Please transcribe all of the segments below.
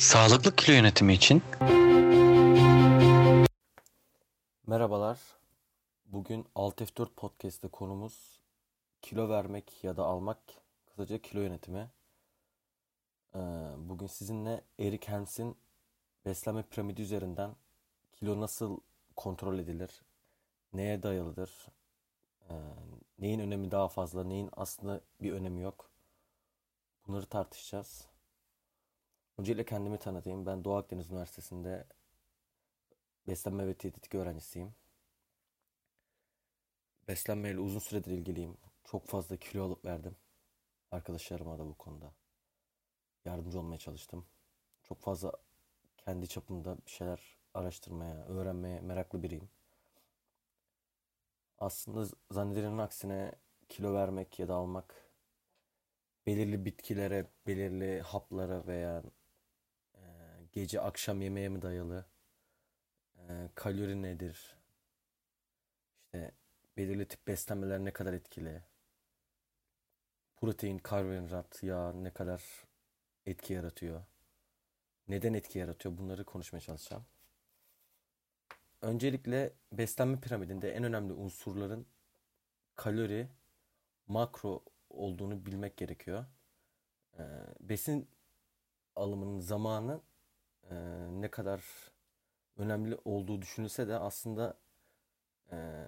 Sağlıklı kilo yönetimi için Merhabalar. Bugün Alt F4 Podcast'te konumuz kilo vermek ya da almak, kısaca kilo yönetimi. Ee, Bugün sizinle Eric Helms'in beslenme piramidi üzerinden kilo nasıl kontrol edilir, neye dayalıdır, ee, neyin önemi daha fazla, neyin aslında bir önemi yok. Bunları tartışacağız. Öncelikle kendimi tanıtayım. Ben Doğu Akdeniz Üniversitesi'nde beslenme ve diyetetik öğrencisiyim. Beslenmeyle uzun süredir ilgiliyim. Çok fazla kilo alıp verdim. Arkadaşlarıma da bu konuda yardımcı olmaya çalıştım. Çok fazla kendi çapımda bir şeyler araştırmaya, öğrenmeye meraklı biriyim. Aslında zannedilenin aksine kilo vermek ya da almak belirli bitkilere, belirli haplara veya gece akşam yemeğe mi dayalı? E, kalori nedir? İşte belirli tip beslenmeler ne kadar etkili? Protein, karbonhidrat, yağ ne kadar etki yaratıyor? Neden etki yaratıyor? Bunları konuşmaya çalışacağım. Öncelikle beslenme piramidinde en önemli unsurların kalori, makro olduğunu bilmek gerekiyor. Ee, besin alımının zamanı e, ne kadar önemli olduğu düşünülse de aslında e,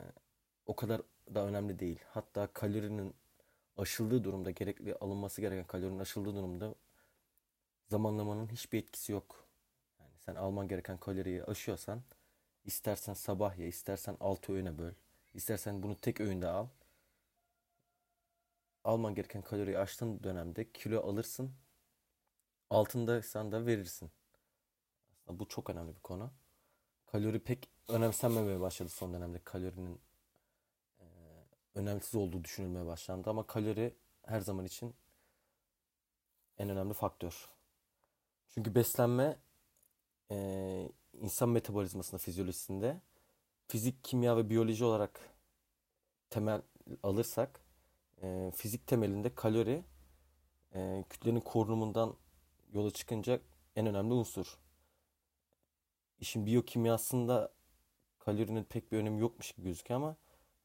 o kadar da önemli değil. Hatta kalorinin aşıldığı durumda, gerekli alınması gereken kalorinin aşıldığı durumda zamanlamanın hiçbir etkisi yok. Yani sen alman gereken kaloriyi aşıyorsan istersen sabah ye, istersen altı öğüne böl, istersen bunu tek öğünde al. Alman gereken kaloriyi aştığın dönemde kilo alırsın. Altındaysan da verirsin. Bu çok önemli bir konu. Kalori pek önemsenmemeye başladı son dönemde. Kalorinin e, önemsiz olduğu düşünülmeye başlandı. Ama kalori her zaman için en önemli faktör. Çünkü beslenme e, insan metabolizmasında, fizyolojisinde fizik, kimya ve biyoloji olarak temel alırsak e, fizik temelinde kalori e, kütlenin korunumundan yola çıkınca en önemli unsur. İşin biyokimyasında kalorinin pek bir önemi yokmuş gibi gözüküyor ama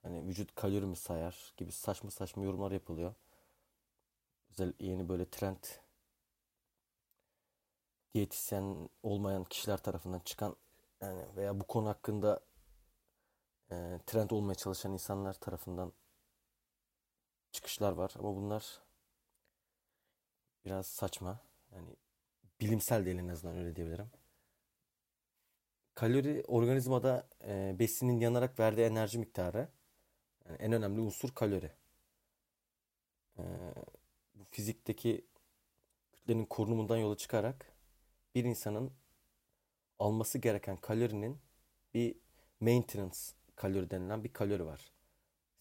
hani vücut kalori mi sayar gibi saçma saçma yorumlar yapılıyor. Özel yeni böyle trend diyetisyen olmayan kişiler tarafından çıkan yani veya bu konu hakkında e, trend olmaya çalışan insanlar tarafından çıkışlar var ama bunlar biraz saçma. Yani bilimsel değil en azından öyle diyebilirim. Kalori organizmada e, besinin yanarak verdiği enerji miktarı. Yani en önemli unsur kalori. E, bu fizikteki kütlenin korunumundan yola çıkarak bir insanın alması gereken kalorinin bir maintenance kalori denilen bir kalori var.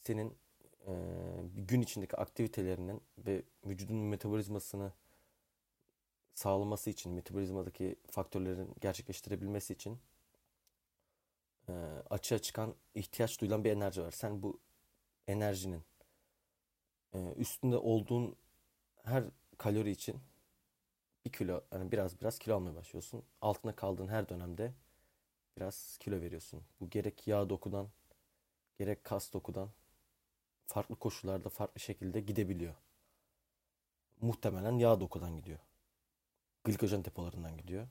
Senin e, gün içindeki aktivitelerinin ve vücudun metabolizmasını sağlaması için, metabolizmadaki faktörlerin gerçekleştirebilmesi için e, açığa çıkan ihtiyaç duyulan bir enerji var. Sen bu enerjinin e, üstünde olduğun her kalori için bir kilo, yani biraz biraz kilo almaya başlıyorsun. Altına kaldığın her dönemde biraz kilo veriyorsun. Bu gerek yağ dokudan, gerek kas dokudan farklı koşullarda farklı şekilde gidebiliyor. Muhtemelen yağ dokudan gidiyor. Glikojen depolarından gidiyor.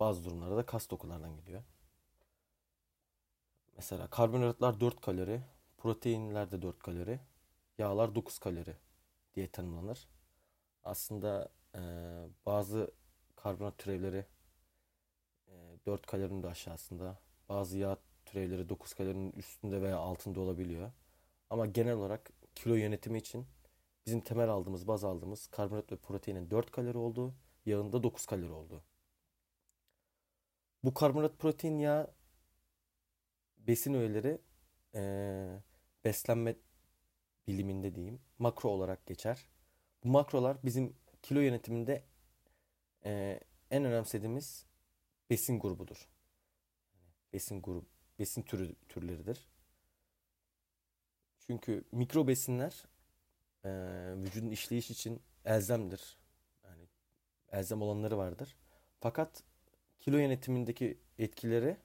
Bazı durumlarda da kas dokulardan gidiyor. Mesela karbonhidratlar 4 kalori, proteinler de 4 kalori, yağlar 9 kalori diye tanımlanır. Aslında e, bazı karbonhidrat türevleri e, 4 kalorinin de aşağısında, bazı yağ türevleri 9 kalorinin üstünde veya altında olabiliyor. Ama genel olarak kilo yönetimi için bizim temel aldığımız, baz aldığımız karbonhidrat ve proteinin 4 kalori olduğu, yağında 9 kalori olduğu. Bu karbonhidrat, protein, yağ besin öğeleri e, beslenme biliminde diyeyim makro olarak geçer. Bu makrolar bizim kilo yönetiminde e, en önemsediğimiz besin grubudur. Besin grubu, besin türü türleridir. Çünkü mikro besinler e, vücudun işleyiş için elzemdir. Yani elzem olanları vardır. Fakat kilo yönetimindeki etkileri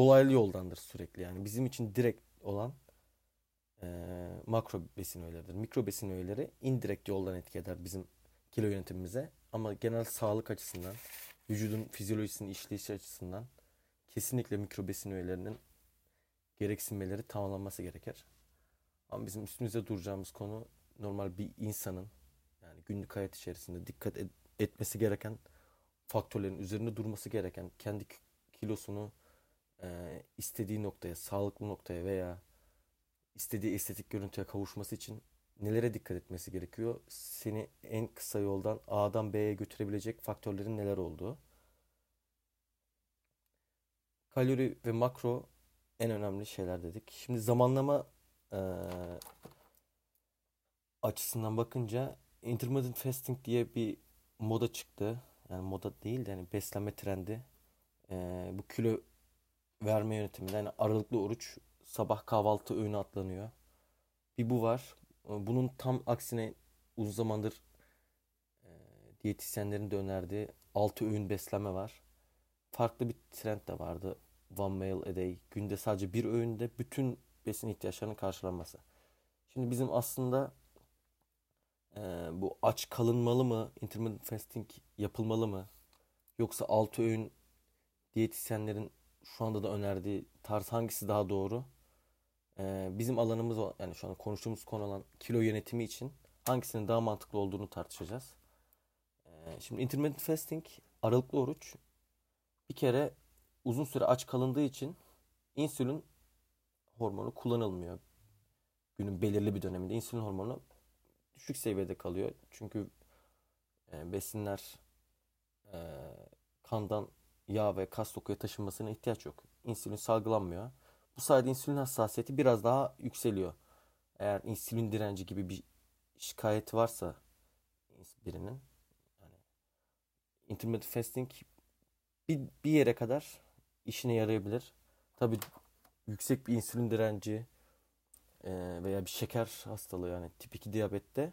dolaylı yoldandır sürekli. Yani bizim için direkt olan e, makro besin öğeleridir. Mikro besin öğeleri indirekt yoldan etki eder bizim kilo yönetimimize. Ama genel sağlık açısından, vücudun fizyolojisinin işleyişi açısından kesinlikle mikro besin öğelerinin gereksinmeleri tamamlanması gerekir. Ama bizim üstümüze duracağımız konu normal bir insanın yani günlük hayat içerisinde dikkat et, etmesi gereken faktörlerin üzerinde durması gereken kendi kilosunu e, istediği noktaya, sağlıklı noktaya veya istediği estetik görüntüye kavuşması için nelere dikkat etmesi gerekiyor? Seni en kısa yoldan A'dan B'ye götürebilecek faktörlerin neler olduğu. Kalori ve makro en önemli şeyler dedik. Şimdi zamanlama e, açısından bakınca intermittent fasting diye bir moda çıktı. Yani moda değil de yani beslenme trendi. E, bu kilo verme yönteminde yani aralıklı oruç sabah kahvaltı öğünü atlanıyor. Bir bu var. Bunun tam aksine uzun zamandır e, diyetisyenlerin de önerdiği 6 öğün beslenme var. Farklı bir trend de vardı. One meal a day. Günde sadece bir öğünde bütün besin ihtiyaçlarının karşılanması. Şimdi bizim aslında e, bu aç kalınmalı mı, intermittent fasting yapılmalı mı? Yoksa 6 öğün diyetisyenlerin şu anda da önerdiği tarz hangisi daha doğru? Ee, bizim alanımız yani şu an konuştuğumuz konu olan kilo yönetimi için hangisinin daha mantıklı olduğunu tartışacağız. Ee, şimdi intermittent fasting aralıklı oruç bir kere uzun süre aç kalındığı için insülin hormonu kullanılmıyor. Günün belirli bir döneminde insülin hormonu düşük seviyede kalıyor. Çünkü e, besinler e, kandan yağ ve kas dokuya taşınmasına ihtiyaç yok. İnsülin salgılanmıyor. Bu sayede insülin hassasiyeti biraz daha yükseliyor. Eğer insülin direnci gibi bir şikayeti varsa birinin yani intermittent fasting bir, bir yere kadar işine yarayabilir. Tabi yüksek bir insülin direnci e, veya bir şeker hastalığı yani tip 2 diyabette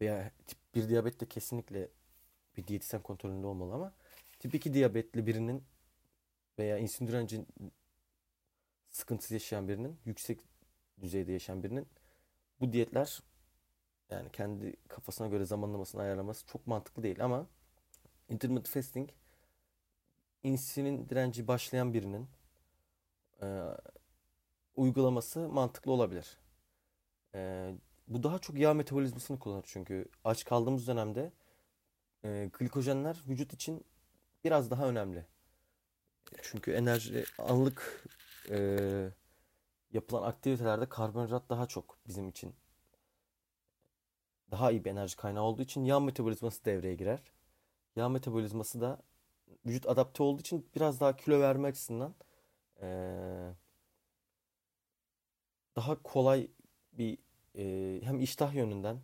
veya tip 1 diyabette kesinlikle bir diyetisyen kontrolünde olmalı ama tip 2 diyabetli birinin veya insülin direnci sıkıntısı yaşayan birinin, yüksek düzeyde yaşayan birinin bu diyetler yani kendi kafasına göre zamanlamasını ayarlaması çok mantıklı değil ama intermittent fasting insülin direnci başlayan birinin e, uygulaması mantıklı olabilir. E, bu daha çok yağ metabolizmasını kullanır çünkü aç kaldığımız dönemde e, glikojenler vücut için biraz daha önemli. Çünkü enerji anlık e, yapılan aktivitelerde karbonhidrat daha çok bizim için daha iyi bir enerji kaynağı olduğu için yağ metabolizması devreye girer. Yağ metabolizması da vücut adapte olduğu için biraz daha kilo verme açısından e, daha kolay bir e, hem iştah yönünden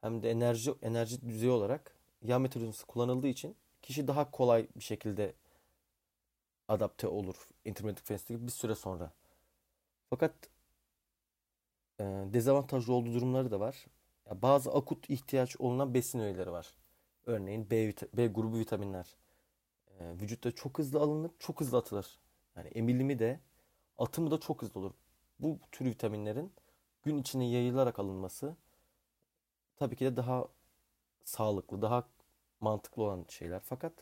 hem de enerji enerji düzeyi olarak yağ metabolizması kullanıldığı için kişi daha kolay bir şekilde adapte olur intermittent fasting bir süre sonra. Fakat e, dezavantajlı olduğu durumları da var. Ya bazı akut ihtiyaç olunan besin öğeleri var. Örneğin B, B grubu vitaminler. E, vücutta çok hızlı alınır, çok hızlı atılır. Yani emilimi de atımı da çok hızlı olur. Bu tür vitaminlerin gün içine yayılarak alınması tabii ki de daha sağlıklı, daha mantıklı olan şeyler. Fakat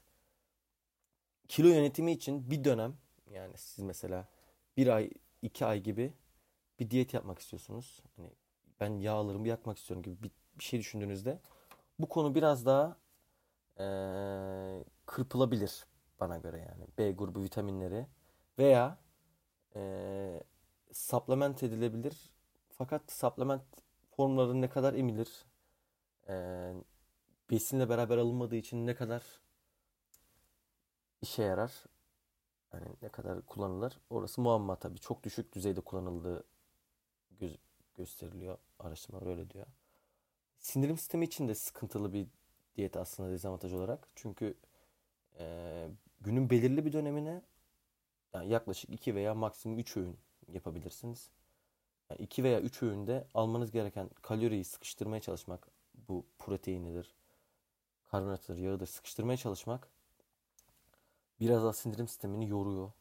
kilo yönetimi için bir dönem yani siz mesela bir ay, iki ay gibi bir diyet yapmak istiyorsunuz. Hani ben yağlarımı yakmak istiyorum gibi bir, bir şey düşündüğünüzde bu konu biraz daha ee, kırpılabilir bana göre yani. B grubu vitaminleri veya ee, supplement edilebilir. Fakat supplement formları ne kadar emilir? Besinle beraber alınmadığı için ne kadar işe yarar? Yani ne kadar kullanılır? Orası muamma tabii. Çok düşük düzeyde kullanıldığı göz gösteriliyor. Araştırmalar öyle diyor. Sindirim sistemi için de sıkıntılı bir diyet aslında dezavantaj olarak. Çünkü e, günün belirli bir dönemine yani yaklaşık 2 veya maksimum 3 öğün yapabilirsiniz. Yani 2 veya 3 öğünde almanız gereken kaloriyi sıkıştırmaya çalışmak bu proteinidir, karbonhidratır, yağıdır sıkıştırmaya çalışmak biraz daha sindirim sistemini yoruyor.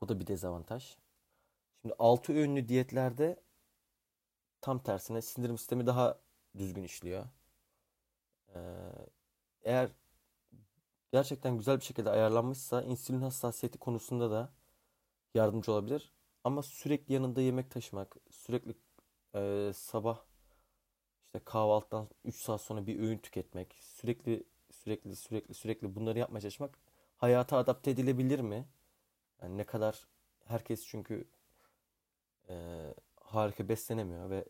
Bu da bir dezavantaj. Şimdi 6 öğünlü diyetlerde tam tersine sindirim sistemi daha düzgün işliyor. Ee, eğer gerçekten güzel bir şekilde ayarlanmışsa insülin hassasiyeti konusunda da yardımcı olabilir. Ama sürekli yanında yemek taşımak, sürekli e, sabah işte kahvaltıdan 3 saat sonra bir öğün tüketmek, sürekli sürekli sürekli sürekli bunları yapmaya çalışmak hayata adapte edilebilir mi? Yani ne kadar herkes çünkü e, harika beslenemiyor ve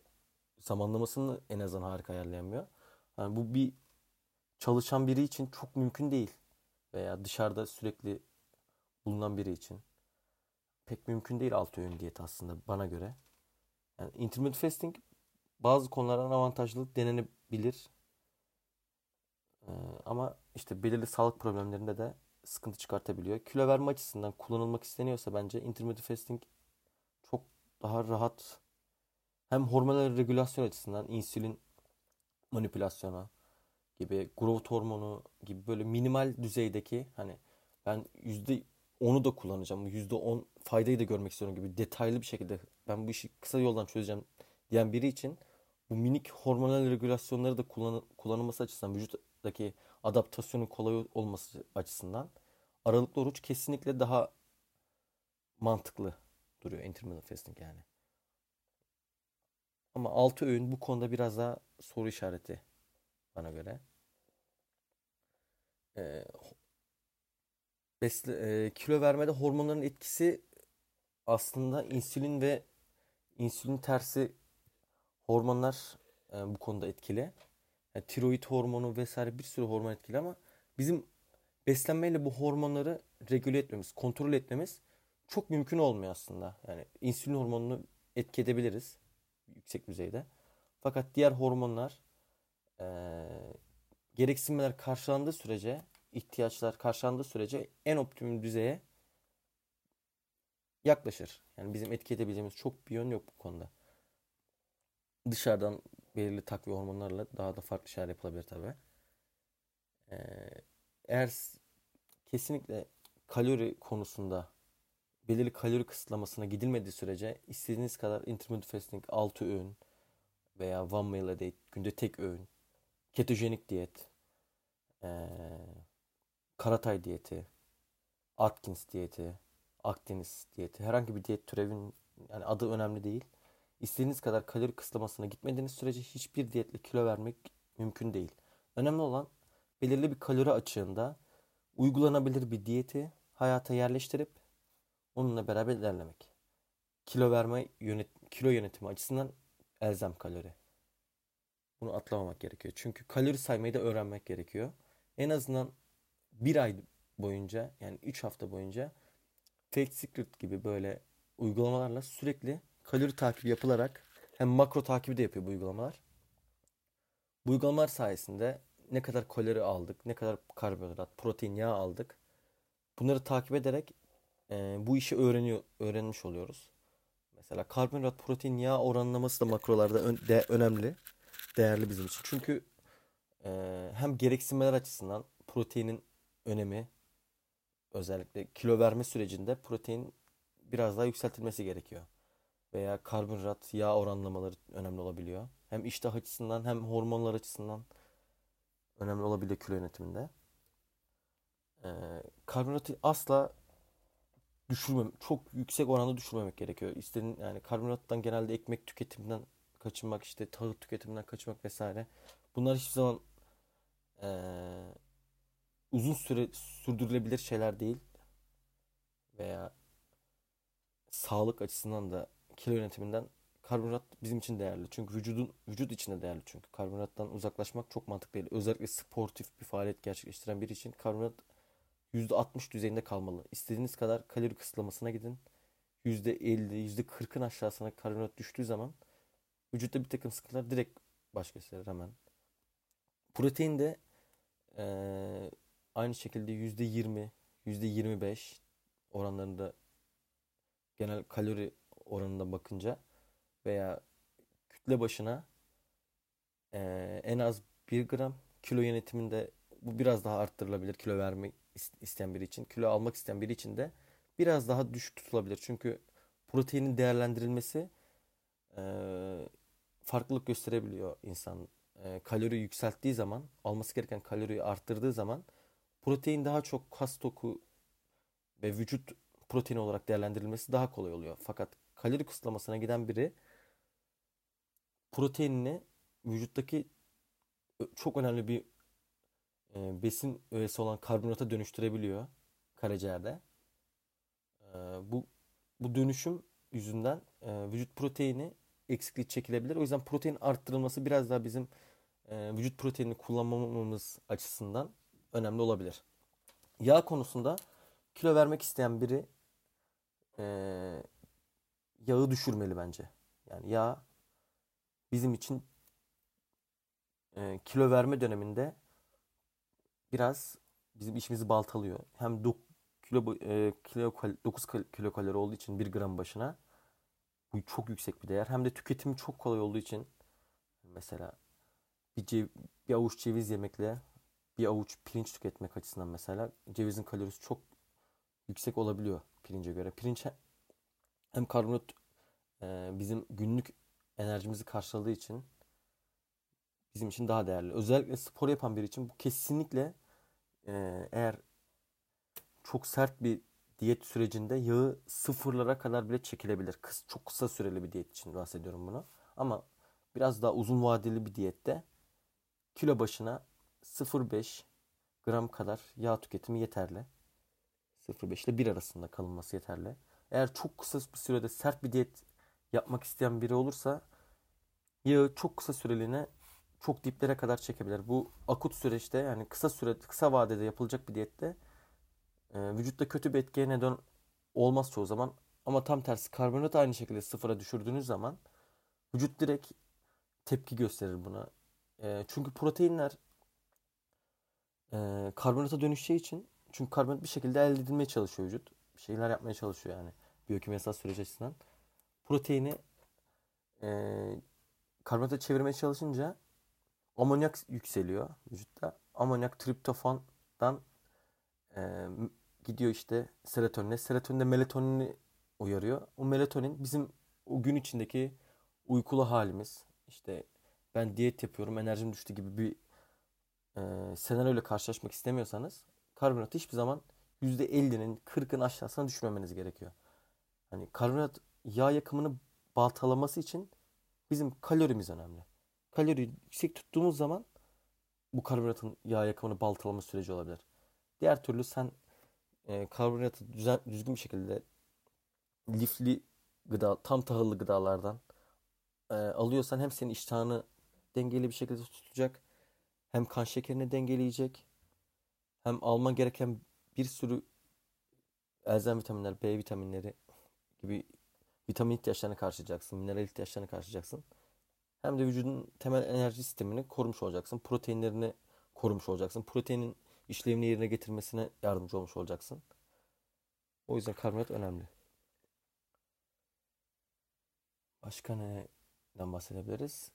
zamanlamasını en azından harika ayarlayamıyor. Yani bu bir çalışan biri için çok mümkün değil. Veya dışarıda sürekli bulunan biri için pek mümkün değil altı öğün diyet aslında bana göre. Yani intermittent fasting bazı konulardan avantajlı denenebilir. Ee, ama işte belirli sağlık problemlerinde de sıkıntı çıkartabiliyor. Kilo verme açısından kullanılmak isteniyorsa bence intermittent fasting çok daha rahat hem hormonal regülasyon açısından insülin manipülasyona gibi growth hormonu gibi böyle minimal düzeydeki hani ben yüzde onu da kullanacağım. Yüzde on faydayı da görmek istiyorum gibi detaylı bir şekilde ben bu işi kısa yoldan çözeceğim diyen biri için bu minik hormonal regülasyonları da kullan kullanılması açısından vücuttaki adaptasyonun kolay olması açısından aralıklı oruç kesinlikle daha mantıklı duruyor intermittent fasting yani. Ama 6 öğün bu konuda biraz daha soru işareti bana göre. Ee, besle, e, kilo vermede hormonların etkisi aslında insülin ve insülin tersi hormonlar e, bu konuda etkili. Yani tiroid hormonu vesaire bir sürü hormon etkili ama bizim beslenmeyle bu hormonları regüle etmemiz, kontrol etmemiz çok mümkün olmuyor aslında. Yani insülin hormonunu etki edebiliriz yüksek düzeyde. Fakat diğer hormonlar e, gereksinmeler karşılandığı sürece, ihtiyaçlar karşılandığı sürece en optimum düzeye yaklaşır. Yani bizim etki edebileceğimiz çok bir yön yok bu konuda. Dışarıdan belirli takviye hormonlarla daha da farklı şeyler yapılabilir tabi. Ee, eğer kesinlikle kalori konusunda belirli kalori kısıtlamasına gidilmediği sürece istediğiniz kadar intermittent fasting 6 öğün veya one meal a day günde tek öğün ketojenik diyet ee, Karatay diyeti Atkins diyeti Akdeniz diyeti herhangi bir diyet türevin yani adı önemli değil. İstediğiniz kadar kalori kısıtlamasına gitmediğiniz sürece hiçbir diyetle kilo vermek mümkün değil. Önemli olan belirli bir kalori açığında uygulanabilir bir diyeti hayata yerleştirip onunla beraber ilerlemek. Kilo verme yönet kilo yönetimi açısından elzem kalori. Bunu atlamamak gerekiyor. Çünkü kalori saymayı da öğrenmek gerekiyor. En azından bir ay boyunca yani 3 hafta boyunca Fake Secret gibi böyle uygulamalarla sürekli kalori takibi yapılarak hem makro takibi de yapıyor bu uygulamalar. Bu uygulamalar sayesinde ne kadar kalori aldık, ne kadar karbonhidrat, protein, yağ aldık. Bunları takip ederek e, bu işi öğreniyor, öğrenmiş oluyoruz. Mesela karbonhidrat, protein, yağ oranlaması da makrolarda ön, de, önemli, değerli bizim için. Çünkü e, hem gereksinmeler açısından proteinin önemi özellikle kilo verme sürecinde protein biraz daha yükseltilmesi gerekiyor. Veya karbonhidrat, yağ oranlamaları önemli olabiliyor. Hem iştah açısından hem hormonlar açısından önemli olabiliyor kilo yönetiminde. Ee, karbonhidratı asla düşürmem, çok yüksek oranda düşürmemek gerekiyor. İstediğin yani karbonhidrattan genelde ekmek tüketiminden kaçınmak, işte tahıl tüketiminden kaçınmak vesaire. Bunlar hiçbir zaman ee, uzun süre sürdürülebilir şeyler değil. Veya sağlık açısından da kilo yönetiminden karbonhidrat bizim için değerli. Çünkü vücudun vücut içinde değerli çünkü. Karbonhidrattan uzaklaşmak çok mantıklı değil. Özellikle sportif bir faaliyet gerçekleştiren biri için karbonhidrat %60 düzeyinde kalmalı. İstediğiniz kadar kalori kısıtlamasına gidin. %50, %40'ın aşağısına karbonhidrat düştüğü zaman vücutta bir takım sıkıntılar direkt baş gösterir hemen. Protein de ee, aynı şekilde %20, %25 oranlarında genel kalori oranında bakınca veya kütle başına e, en az 1 gram kilo yönetiminde bu biraz daha arttırılabilir kilo verme isteyen biri için, kilo almak isteyen biri için de biraz daha düşük tutulabilir. Çünkü proteinin değerlendirilmesi e, farklılık gösterebiliyor insan. E, kalori yükselttiği zaman, alması gereken kaloriyi arttırdığı zaman protein daha çok kas toku ve vücut proteini olarak değerlendirilmesi daha kolay oluyor. Fakat kalori kısıtlamasına giden biri proteinini vücuttaki çok önemli bir e, besin öğesi olan karbonata dönüştürebiliyor karaciğerde. E, bu bu dönüşüm yüzünden e, vücut proteini eksikliği çekilebilir. O yüzden protein arttırılması biraz daha bizim e, vücut proteinini kullanmamamız açısından önemli olabilir. Yağ konusunda kilo vermek isteyen biri e, yağı düşürmeli bence. Yani yağ bizim için e, kilo verme döneminde biraz bizim işimizi baltalıyor. Hem do, kilo e, kilo 9 kilo kalori olduğu için 1 gram başına bu çok yüksek bir değer. Hem de tüketimi çok kolay olduğu için mesela bir, cev, bir avuç ceviz yemekle bir avuç pirinç tüketmek açısından mesela cevizin kalorisi çok yüksek olabiliyor pirince göre. Pirinç hem karbonhidrat e, bizim günlük enerjimizi karşıladığı için bizim için daha değerli. Özellikle spor yapan biri için bu kesinlikle e, eğer çok sert bir diyet sürecinde yağı sıfırlara kadar bile çekilebilir. Kıs, çok kısa süreli bir diyet için bahsediyorum bunu. Ama biraz daha uzun vadeli bir diyette kilo başına 0.5 gram kadar yağ tüketimi yeterli. 0.5 ile 1 arasında kalınması yeterli. Eğer çok kısa bir sürede sert bir diyet yapmak isteyen biri olursa yağı çok kısa süreliğine çok diplere kadar çekebilir. Bu akut süreçte yani kısa süre kısa vadede yapılacak bir diyette e, vücutta kötü bir etkiye neden olmaz çoğu zaman. Ama tam tersi karbonhidrat aynı şekilde sıfıra düşürdüğünüz zaman vücut direkt tepki gösterir buna. E, çünkü proteinler e, karbonhidrata dönüşeceği için çünkü karbonhidrat bir şekilde elde edilmeye çalışıyor vücut. Şeyler yapmaya çalışıyor yani biyokimyasal süreç açısından. Proteini e, karbonhidrata çevirmeye çalışınca amonyak yükseliyor vücutta. Amonyak triptofandan e, gidiyor işte serotonine. Serotonin de melatonini uyarıyor. O melatonin bizim o gün içindeki uykulu halimiz. İşte ben diyet yapıyorum enerjim düştü gibi bir e, senaryoyla karşılaşmak istemiyorsanız karbonatı hiçbir zaman %50'nin 40'ın aşağısına düşürmemeniz gerekiyor. Hani karbonat yağ yakımını baltalaması için bizim kalorimiz önemli. Kalori yüksek tuttuğumuz zaman bu karbonatın yağ yakımını baltalama süreci olabilir. Diğer türlü sen e, karbonatı düzen, düzgün bir şekilde lifli gıda, tam tahıllı gıdalardan e, alıyorsan hem senin iştahını dengeli bir şekilde tutacak hem kan şekerini dengeleyecek hem alman gereken bir sürü elzem vitaminler, B vitaminleri gibi vitamin ihtiyaçlarını karşılayacaksın, mineral ihtiyaçlarını karşılayacaksın. Hem de vücudun temel enerji sistemini korumuş olacaksın. Proteinlerini korumuş olacaksın. Proteinin işlevini yerine getirmesine yardımcı olmuş olacaksın. O yüzden karbonhidrat önemli. Başka neden bahsedebiliriz?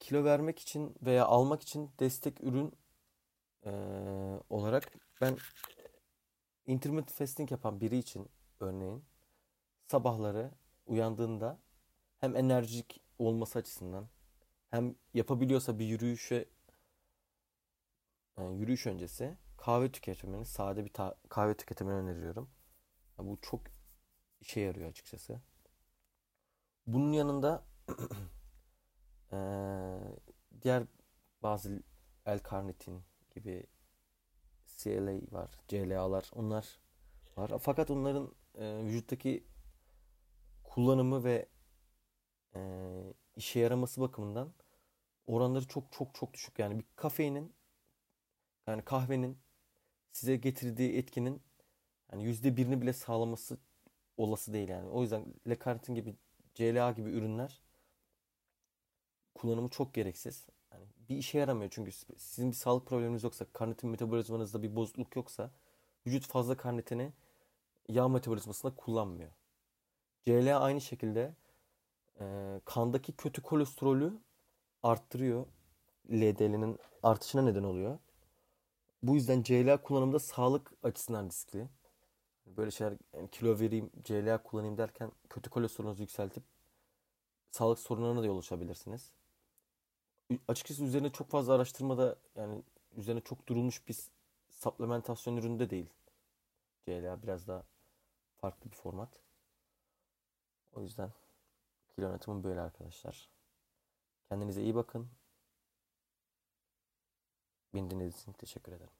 Kilo vermek için veya almak için destek ürün e, olarak ben intermittent fasting yapan biri için örneğin sabahları uyandığında hem enerjik olması açısından hem yapabiliyorsa bir yürüyüşe yani yürüyüş öncesi kahve tüketimini sade bir kahve tüketimini öneriyorum. Yani bu çok işe yarıyor açıkçası. Bunun yanında ee, diğer bazı L-karnitin gibi CLA var, CLA'lar onlar var. Fakat onların e, vücuttaki kullanımı ve e, işe yaraması bakımından oranları çok çok çok düşük. Yani bir kafeinin yani kahvenin size getirdiği etkinin yani yüzde birini bile sağlaması olası değil yani. O yüzden Lecartin gibi CLA gibi ürünler kullanımı çok gereksiz. Bir işe yaramıyor çünkü sizin bir sağlık probleminiz yoksa, karnitin metabolizmanızda bir bozukluk yoksa vücut fazla karnitini yağ metabolizmasında kullanmıyor. CLA aynı şekilde e, kandaki kötü kolesterolü arttırıyor. LDL'nin artışına neden oluyor. Bu yüzden CLA kullanımda sağlık açısından riskli. Böyle şeyler yani kilo vereyim, CLA kullanayım derken kötü kolesterolunuzu yükseltip sağlık sorunlarına da yol açabilirsiniz. Açıkçası üzerine çok fazla araştırmada yani üzerine çok durulmuş bir supplementasyon ürünü de değil. CLA biraz daha farklı bir format. O yüzden kilo yönetimim böyle arkadaşlar. Kendinize iyi bakın. Beni dinlediğiniz için teşekkür ederim.